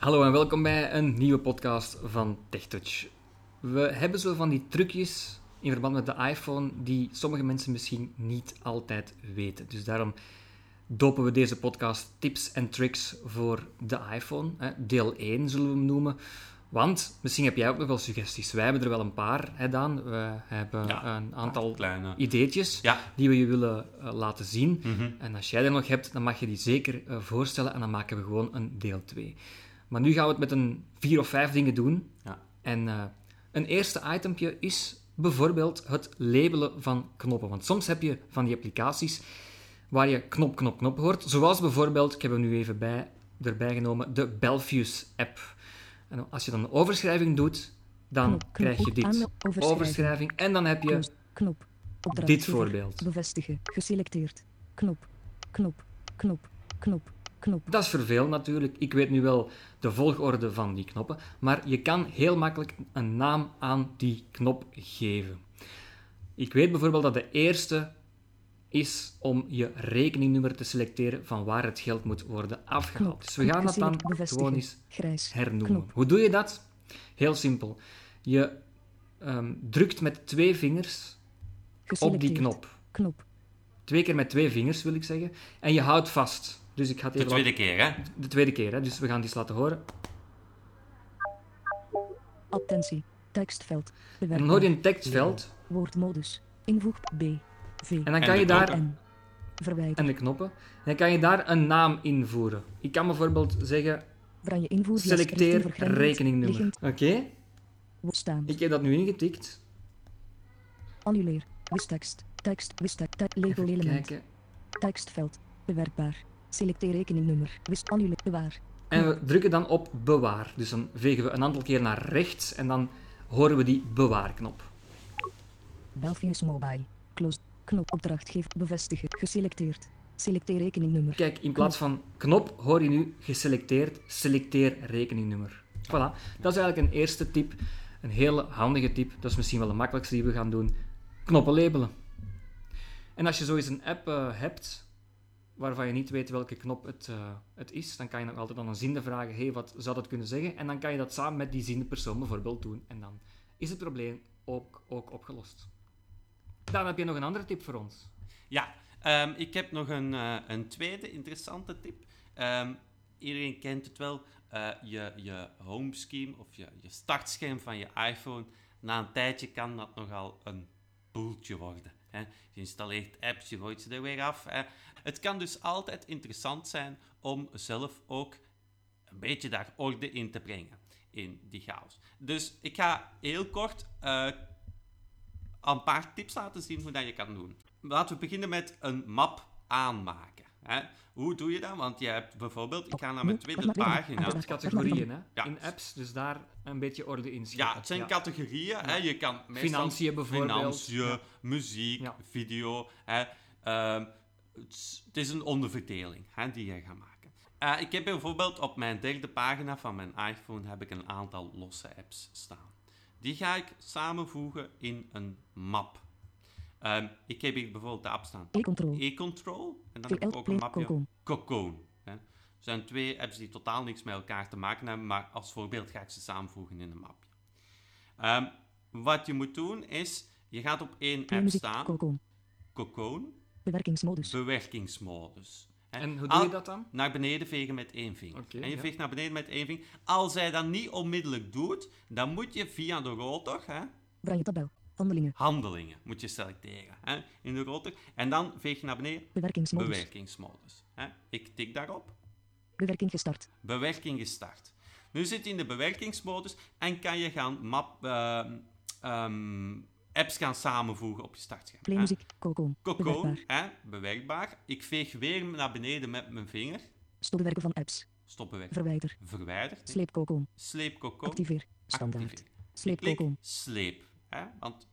Hallo en welkom bij een nieuwe podcast van TechTouch. We hebben zo van die trucjes in verband met de iPhone die sommige mensen misschien niet altijd weten. Dus daarom dopen we deze podcast tips en tricks voor de iPhone. Deel 1 zullen we hem noemen. Want misschien heb jij ook nog wel suggesties. Wij hebben er wel een paar, hè Daan. We hebben een aantal kleine. ideetjes Ja. die we je willen eh, laten zien. Mhm. En als jij er nog hebt, dan mag je die zeker eh, voorstellen en dan maken we gewoon een deel 2. Maar nu gaan we het met een vier of vijf dingen doen. Ja. En eh, een eerste itempje is bijvoorbeeld het labelen van knoppen. Want soms heb je van die applicaties waar je knop, knop, knop hoort. Zoals bijvoorbeeld, ik heb hem nu even bij, erbij genomen, de Belfius app. En als je dan een overschrijving doet, dan Knop, knop, krijg je dit. overschrijving. Overschrijving. En dan heb je. Knop. dit voorbeeld. Bevestigen. Geselecteerd. Knop. Knop. Knop. Knop. Knop. Dat is vervelend natuurlijk. Ik weet nu wel de volgorde van die knoppen, maar je kan heel makkelijk een naam aan die knop geven. Ik weet bijvoorbeeld dat de eerste is om je rekeningnummer te selecteren van waar het geld moet worden afgehaald. Knop. Dus we gaan dat dan gewoon eens Grijs. hernoemen. Knop. Hoe doe je dat? Heel simpel. Je ehm, drukt met twee vingers op die knop. Knop. Twee keer met twee vingers wil ik zeggen. En je houdt vast. Dus ik ga het De even tweede keer, hè? de tweede keer, hè? dus we gaan die eens laten horen. Attentie. Tekstveld. En Bewerkbaar. dan hoor je een tekstveld Woordmodus. Invoeg B. V. en dan kan de je daar knoppen. En de knoppen. En dan kan je daar een naam invoeren. Ik kan bijvoorbeeld zeggen Branje invoer. selecteer rekeningnummer. Oké, Staan. ik heb dat nu ingetikt. Annuleer. Wistekst. Tekst. Wistekst. Even element. kijken. Tekstveld. Bewerkbaar. Selecteer rekeningnummer. Wist annuleer. Bewaar. En we drukken dan op bewaar. Dus dan vegen we een aantal keer naar rechts en dan horen we die bewaarknop. Belfius Mobile. Close. Knop opdrachtgever. Bevestigen. Geselecteerd. Selecteer rekeningnummer. Kijk, in plaats van knop hoor je nu geselecteerd selecteer rekeningnummer. Voilà, dat is eigenlijk een eerste tip. Een hele handige tip. Dat is misschien wel de makkelijkste die we gaan doen. Knoppen labelen. En als je zo eens een app eh, hebt waarvan je niet weet welke knop het, eh, het is, dan kan je nog altijd aan een ziende vragen, hey, wat zou dat kunnen zeggen? En dan kan je dat samen met die ziende persoon bijvoorbeeld doen. En dan is het probleem ook, ook opgelost. Dan heb je nog een andere tip voor ons. Ja, ehm, ik heb nog een, eh, een tweede interessante tip. Ehm, iedereen kent het wel. eh, je, je homescreen of je, je startscherm van je iPhone. Na een tijdje kan dat nogal een boeltje worden. Hè. Je installeert apps, je gooit ze er weer af. Het kan dus altijd interessant zijn om zelf ook een beetje daar orde in te brengen. In die chaos. Dus ik ga heel kort eh, een paar tips laten zien hoe dat je kan doen. Laten we beginnen met een map aanmaken. Hè. Hoe doe je dat? Want je hebt bijvoorbeeld, ik ga naar mijn tweede pagina. Dat is categorieën, hè? Ja. In apps, dus daar een beetje orde in scheppen. Ja, het zijn categorieën. Hè. Je kan meestal Financiën bijvoorbeeld. Financiën, Ja. muziek, Ja. video. Hè. Ehm, het, is, het is een onderverdeling hè, die je gaat maken. Eh, ik heb bijvoorbeeld op mijn derde pagina van mijn iPhone heb ik een aantal losse apps staan. Die ga ik samenvoegen in een map. Ehm, ik heb hier bijvoorbeeld de app staan E-control. e-control. En dan heb ik ook een mapje Cocoon. Cocoon. Hè. Er zijn twee apps die totaal niks met elkaar te maken hebben, maar als voorbeeld ga ik ze samenvoegen in een mapje. Ehm, wat je moet doen is, je gaat op één app muziek. staan, Cocoon. Cocoon, Bewerkingsmodus. bewerkingsmodus. Hè. En hoe doe je dat dan? Naar beneden vegen met één vinger. En je ja. veegt naar beneden met één vinger. Als hij dat niet onmiddellijk doet, dan moet je via de rotor, hè, Branje tabel. Handelingen. handelingen, moet je selecteren hè, in de rotor. En dan veeg je naar beneden, Bewerkingsmodus. bewerkingsmodus. Hè. Ik tik daarop. Bewerking gestart. Bewerking gestart. Nu zit je in de bewerkingsmodus en kan je gaan map, ehm, ehm, apps gaan samenvoegen op je startscherm. Play hè. muziek. Cocoon. Cocoon, Bewerkbaar. hè, bewerkbaar. Ik veeg weer naar beneden met mijn vinger. Stopbewerken van apps. Stop bewerken. Verwijder. Verwijder. Sleep Cocoon. Sleep cocoon. Activeer. Standaard. Activeer. Sleep Cocoon. sleep. Hè, want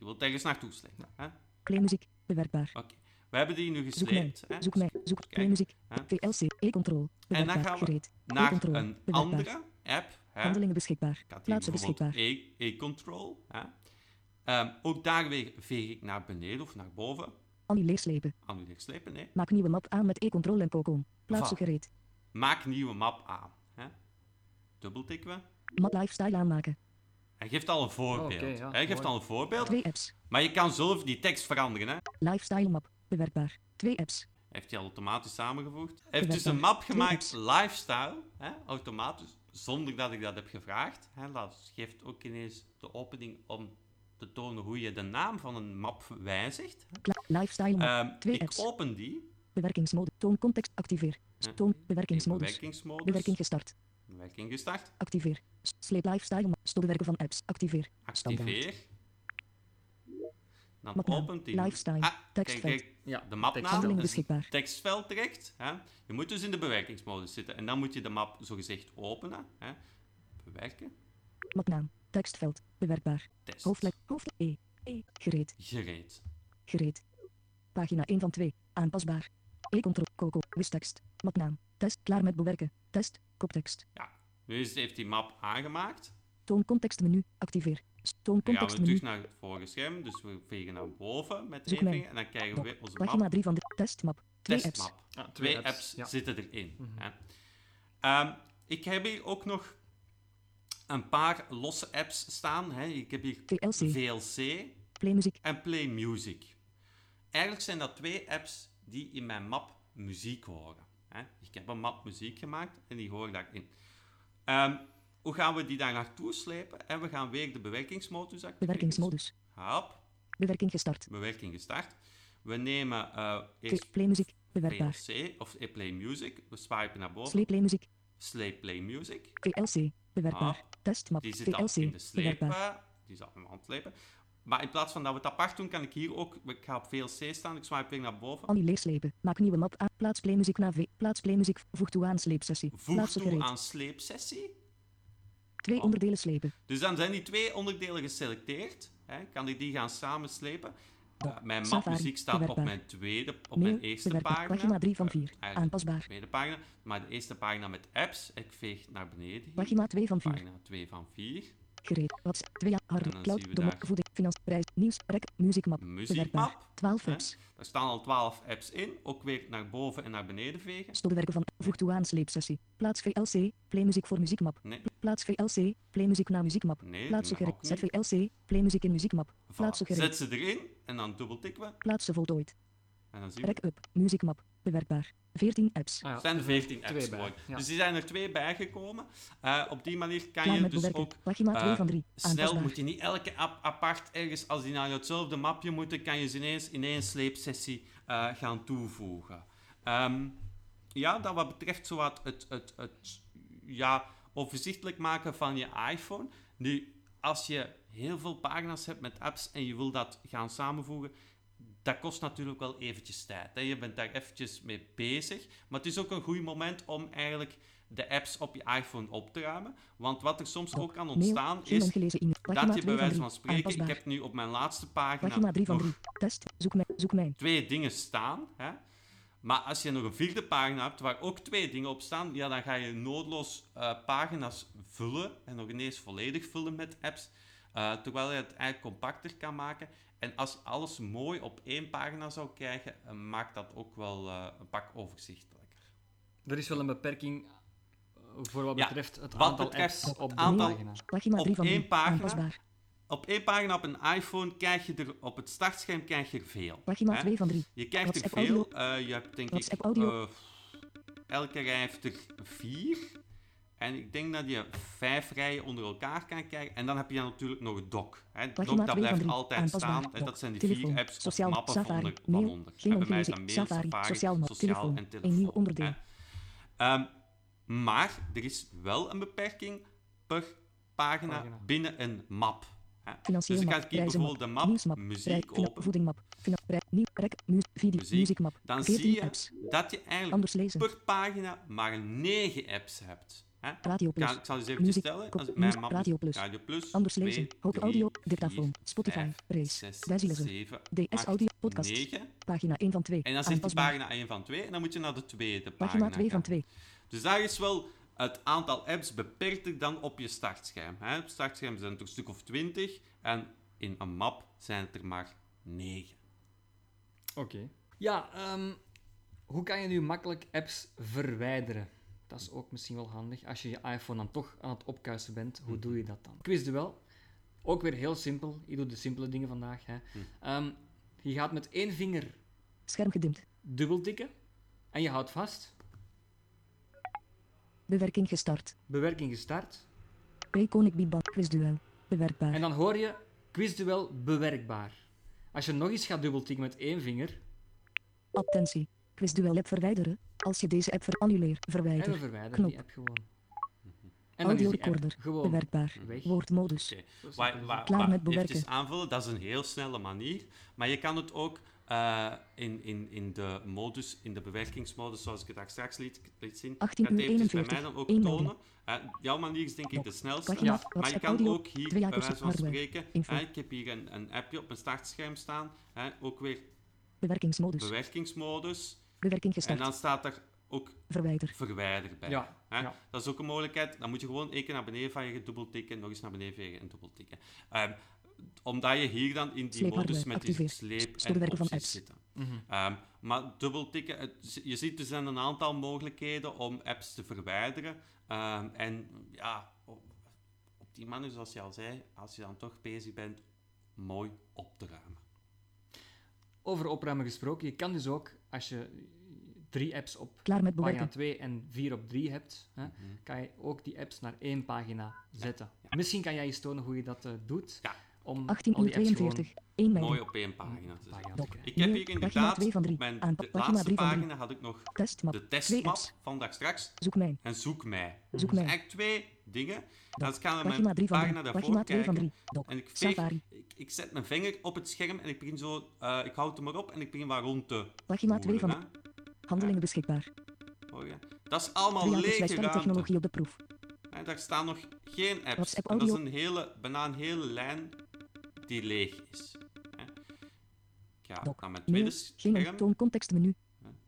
je wilt ergens naartoe slepen. Hè. Play muziek. Bewerkbaar. Oké. We hebben die nu Zoek mij. gesleept. hè. Zoek mij. Zoek. Play Kijk, muziek. hè. VLC. E-control. En dan gaan we Gereed. naar een andere app. Hè. Handelingen beschikbaar. Plaatsen beschikbaar. E- E-control. Ehm, ook daar weer veeg ik naar beneden of naar boven. Annuleer slepen. Annuleer slepen, nee. Maak nieuwe map aan met E-control en Cocoon. Plaatsen gereed. Maak nieuwe map aan. Hè. dubbeltikken we. Map lifestyle aanmaken. Hij geeft al een voorbeeld. Ja, Hij geeft mooi. al een voorbeeld, Twee apps. maar je kan zelf die tekst veranderen. Hè? Lifestyle map. Bewerkbaar. Twee apps. Heeft hij automatisch samengevoegd. Hij heeft dus een map gemaakt, lifestyle, hè, automatisch, zonder dat ik dat heb gevraagd. Hè. Dat geeft ook ineens de opening om te tonen hoe je de naam van een map wijzigt. Lifestyle map. Twee ik apps. open die. Bewerkingsmode. Toon context. Activeer. Toon in bewerkingsmodus. Bewerkingsmodus. Bewerking gestart. Bewerking gestart. Activeer. Sleep lifestyle map. Stopbewerken van apps. Activeer. Activeer. Dan Mapnaam. opent hij. Lifestyle. Ah, Tekstveld. kijk, Ja, de mapnaam. is een beschikbaar. tekstveld direct. Hè. Je moet dus in de bewerkingsmodus zitten. En dan moet je de map zogezegd openen. Hè. Bewerken. Mapnaam. Tekstveld. Bewerkbaar. Test. Hoofdlek. Hoofd. E. E. Gereed. Gereed. Gereed. Pagina 1 van 2. Aanpasbaar. E-control. Coco. Wistekst. Mapnaam. Test. Klaar met bewerken. Test. Koptekst. Ja. Nu is- heeft die map aangemaakt. Toon contextmenu. Activeer. Toon Dan gaan we contextmenu. terug naar het vorige scherm. Dus we vegen naar boven met één vinger. En dan krijgen we weer onze Pagina map. 3 van de testmap. Twee apps. Testmap. Ah, Twee apps, Ja. zitten erin. Mhm. hè. Ehm, ik heb hier ook nog een paar losse apps staan. Hè. Ik heb hier VLC. VLC Playmuziek. en Play Music. Eigenlijk zijn dat twee apps die in mijn map muziek horen. Hè. Ik heb een map muziek gemaakt en die horen daarin. Ehm, hoe gaan we die daar naartoe slepen? En we gaan weer de bewerkingsmodus activeren. Bewerkingsmodus. Hop, Bewerking gestart. bewerking gestart. We nemen eh eerst Playmuziek. Bewerkbaar. VLC of Play Music. We swipen naar boven. Sleep Playmuziek. Sleep Play Music. VLC. Bewerkbaar. Testmap. Die zit al VLC. in de sleep. Bewerkbaar. eh, die is al aan het slepen. Maar in plaats van dat we het apart doen, kan ik hier ook... Ik ga op VLC staan, ik swipe weer naar boven. Annuleer slepen. Maak nieuwe map aan. Plaats Playmuziek naar V. Plaats Playmuziek. Voeg toe aan sleepsessie. Voeg toe aan sleepsessie. Twee Oh. onderdelen slepen. Dus dan zijn die twee onderdelen geselecteerd. Hè. Kan ik die gaan samen slepen? Dok. Eh, mijn mapmuziek staat op mijn tweede, op Mail. mijn eerste Bewerkbaar. pagina. Pagina 3 van Eh, 4. eigenlijk Aanpasbaar. de tweede pagina. Maar de eerste pagina met apps, ik veeg naar beneden. hier. Pagina 2 van 4. Pagina 2 van 4. Gereed. Wat? 2 En harde. dan Cloud. daar- Voeding. Finans. Prijs. Nieuws. Rek. Muziekmap. Muziekmap. 12 hè. apps. Daar staan al 12 apps in. Ook weer naar boven en naar beneden vegen. Stopbewerken van. Voeg toe aan sleepsessie. Plaats VLC. Playmuziek voor muziekmap. Nee, Plaats VLC. Playmuziek naar muziekmap. nee, Plaats gereed. Zet VLC. Playmuziek in muziekmap. Plaats gereed. Zet ze erin en dan dubbeltikken we. Plaats ze voltooid. En dan zien we. Rek up. Muziekmap. Bewerkbaar. 14 apps. Ah, ja. Er zijn er 14 apps bij, ja. Dus die zijn er twee bijgekomen. Eh op die manier kan Klaar je dus bewerken. ook Pagina 2 eh, van 3. snel, moet je niet elke app apart ergens, als die naar hetzelfde mapje moeten, kan je ze ineens in één sleepsessie eh, gaan toevoegen. Ehm, ja, dat wat betreft zowat het, het, het ja, overzichtelijk maken van je iPhone. Nu, als je heel veel pagina's hebt met apps en je wil dat gaan samenvoegen, dat kost natuurlijk wel eventjes tijd. Hè. Je bent daar eventjes mee bezig. Maar het is ook een goed moment om eigenlijk de apps op je iPhone op te ruimen. Want wat er soms ook kan ontstaan is dat je 2 bij wijze 3. van spreken, ik heb nu op mijn laatste pagina Pagina 3 van nog 3. Test. Zoek mijn. Zoek mijn. twee dingen staan. Hè? Maar als je nog een vierde pagina hebt waar ook twee dingen op staan, ja, dan ga je noodloos eh, pagina's vullen en nog ineens volledig vullen met apps. Eh, terwijl je het eigenlijk compacter kan maken. En als je alles mooi op één pagina zou krijgen, eh, maakt dat ook wel eh, een pak overzichtelijker. Er is wel een beperking voor wat Ja, betreft het wat aantal betreft apps op het aantal- pagina. Op 3 van één 3. pagina. Op één pagina op een iPhone krijg je er op het startscherm krijg je er veel. Pagina hè? 2 van 3. Je krijgt er veel. Eh, je hebt denk ik... Eh, elke rij heeft er vier. En ik denk dat je vijf rijen onder elkaar kan krijgen. En dan heb je natuurlijk nog doc. Hè. Doc, dat 2 van blijft 3. altijd staan. En dat zijn die Telefoon. vier apps Sociaal. of mappen Safari. van, Mail. van onder. Bij mij is dat mail, Safari. Safari, Sociaal. Telefoon. en Een telefoon. nieuw onderdeel. Ehm, maar er is wel een beperking per pagina, Pagina. binnen een map. Financieel dus ik ga bijvoorbeeld de map Nieuwsmap. Muziek open. Voedingmap. Rek. Mu video. Muziek. Muziekmap. Dan 14 zie je apps. dat je eigenlijk Anders lezen. per pagina maar 9 apps hebt. Hè? Radio Plus. ga- ik zal eens even stellen. Kop- Als mijn map Radio Plus. Radio Plus. Anders twee, lezen. Drie, audio. Dictafoon. Spotify. vijf, Race. zes, Bijzielezer. zeven, DS acht, Audio. Podcast. 9. Pagina 1 van 2. En dan zegt die Aanpasbaar. pagina 1 van 2 en dan moet je naar de tweede Pagina pagina 2 van gaan. 2. Dus daar is wel het aantal apps beperkter dan op je startscherm. Hè? Op het startscherm zijn het er een stuk of 20 en in een map zijn het er maar 9. Oké. Ja, ehm, hoe kan je nu makkelijk apps verwijderen? Dat is ook misschien wel handig. Als je je iPhone dan toch aan het opkuisen bent, hoe Mhm. doe je dat dan? Quizduel. Ook weer heel simpel. Ik doe de simpele dingen vandaag. Hè. Mhm. Ehm, je gaat met één vinger Scherm gedimd. dubbel tikken en je houdt vast. Bewerking gestart. Bewerking gestart. Payconic Biban. Quizduel. Bewerkbaar. En dan hoor je quizduel bewerkbaar. Als je nog eens gaat dubbeltikken met één vinger, Attentie. Quizduel app verwijderen. Als je deze app verannuleer, en we verwijder. verwijderen Knop. die app gewoon. En dan is die app Audiorecorder. gewoon Bewerkbaar. weg. Woordmodus. Waar. Klaar met bewerken. eventjes aanvullen, dat is een heel snelle manier. Maar je kan het ook eh, in, in, in de modus, in de bewerkingsmodus, zoals ik het daar straks liet, liet zien. 18 kan het uur eventjes bij 41. mij dan ook Eén tonen. Eh, jouw manier is denk ik de snelste. Pagina, Ja. Maar je kan audio. ook hier, bij wijze van spreken, hè, ik heb hier een, een appje op mijn startscherm staan. Hè, ook weer Bewerkingsmodus. bewerkingsmodus. Bewerking En dan staat er ook Verwijder. verwijder bij. Ja, Hè? ja. Dat is ook een mogelijkheid. Dan moet je gewoon één keer naar beneden vegen, dubbeltikken, nog eens naar beneden vegen en dubbeltikken. Ehm omdat je hier dan in die modus met die sleep en opties apps. zitten. Mhm. Ehm, maar dubbeltikken, het- je ziet er zijn een aantal mogelijkheden om apps te verwijderen. Ehm, en ja, op, op die manier, zoals je al zei, als je dan toch bezig bent, mooi op te ruimen. Over opruimen gesproken, je kan dus ook, als je drie apps op Klaar met pagina bewerken. 2 en 4 op 3 hebt, hè, Mhm. kan je ook die apps naar één pagina zetten. Misschien kan jij eens tonen hoe je dat eh, doet, Ja. Om 18 al uur die apps 42. 1 mei. Mooi op één pagina te zetten. pagina. Ik heb hier pagina inderdaad, twee van drie. op mijn Aan de pagina laatste drie van drie. pagina had ik nog Testmap. de Twee testmap van daar straks Zoek mij. en zoek mij. Zoek Dus mij. eigenlijk twee dingen. Als ik ga naar Pagina mijn 3 van pagina 3. daarvoor Pagina 2 van kijken 3. Doc. en ik, veeg, Safari. ik, ik zet mijn vinger op het scherm en ik begin zo, eh, ik houd hem erop en ik begin waar rond te Pagina 2 van voelen, Handelingen beschikbaar. Dat is allemaal lege technologie op de proef. Hè, daar staan nog geen apps. WhatsApp En dat is een hele, bijna een hele lijn die leeg is. Ik ga naar mijn tweede scherm. toon contextmenu.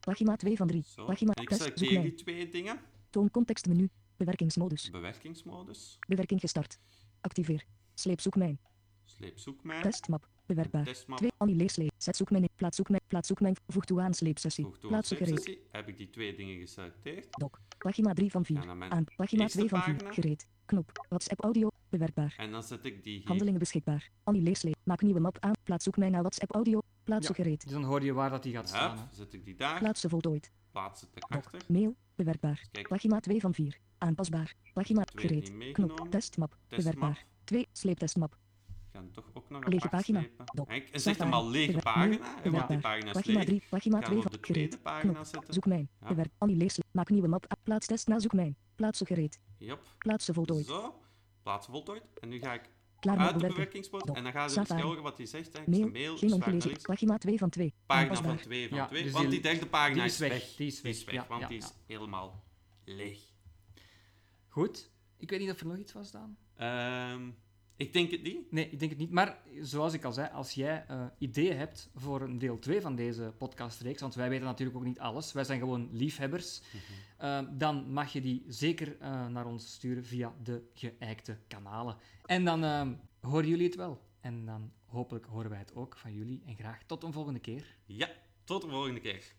Pagina 2 van 3. Zo. Pagina En ik selecteer die twee dingen. Toon contextmenu. Bewerkingsmodus. Bewerkingsmodus. Bewerking gestart. Activeer. Sleep zoek mijn. Sleep zoekmijn. Testmap. Bewerkbaar. Testmap. 2. Annuleer sleep. Zet zoek mijn. Plaats zoek mijn. Plaats zoek mijn. Voeg toe aan sleepsessie. Voeg toe Plaats als gereed. sessie. Heb ik die twee dingen geselecteerd. Doc. Pagina 3 van 4. Ja, naar mijn Aan. Pagina eerste 2 van 4. pagina. Gereed. Knop. WhatsApp audio. Bewerkbaar. En dan zet ik die hier. Handelingen beschikbaar. Annuleer sleep. Maak nieuwe map aan. Plaats zoek mij naar WhatsApp audio. Plaatsen Ja. gereed. Dus dan hoor je waar dat die gaat staan. hè. Hup, zet ik die daar. Plaatsen voltooid. Plaats het Doc. erachter. Mail. Bewerkbaar. Kijk. Pagina 2 van 4. Aanpasbaar. Pagina gereed. Knop. Testmap. Testmap. Bewerkbaar. 2. Sleeptestmap. Ik ga hem toch nog Lege pagina. zegt Safari. hem al lege pagina, hè, want die pagina is Pagina leeg. 3. Pagina Ik ga 2 hem van op de tweede gereed. pagina zetten. Zoek mijn. Ja. Bewerk. Annuleer. Maak nieuwe map. Plaats test na zoek mijn. Plaatsen gereed. Yep. Plaatsen voltooid. Zo. Plaatsen voltooid. En nu ga ik Klaar uit de bewerkingspoort. En dan gaan ze horen wat hij zegt. Hè. Ik Mail. mail, Geen ongelezen. Pagina 2 van 2. Pagina van Aanpasbaar. 2 van Ja, 2. dus want die- derde pagina die is weg. Die is weg, ja, want die is helemaal leeg. Goed. Ik weet niet of er nog iets was, Daan. Ehm, ik denk het niet. Nee, ik denk het niet. Maar zoals ik al zei, als jij eh, ideeën hebt voor een deel 2 van deze podcastreeks, want wij weten natuurlijk ook niet alles, wij zijn gewoon liefhebbers, eh, dan mag je die zeker eh, naar ons sturen via de geëikte kanalen. En dan horen jullie het wel. En dan hopelijk horen wij het ook van jullie. En graag tot een volgende keer. Ja, tot de volgende keer.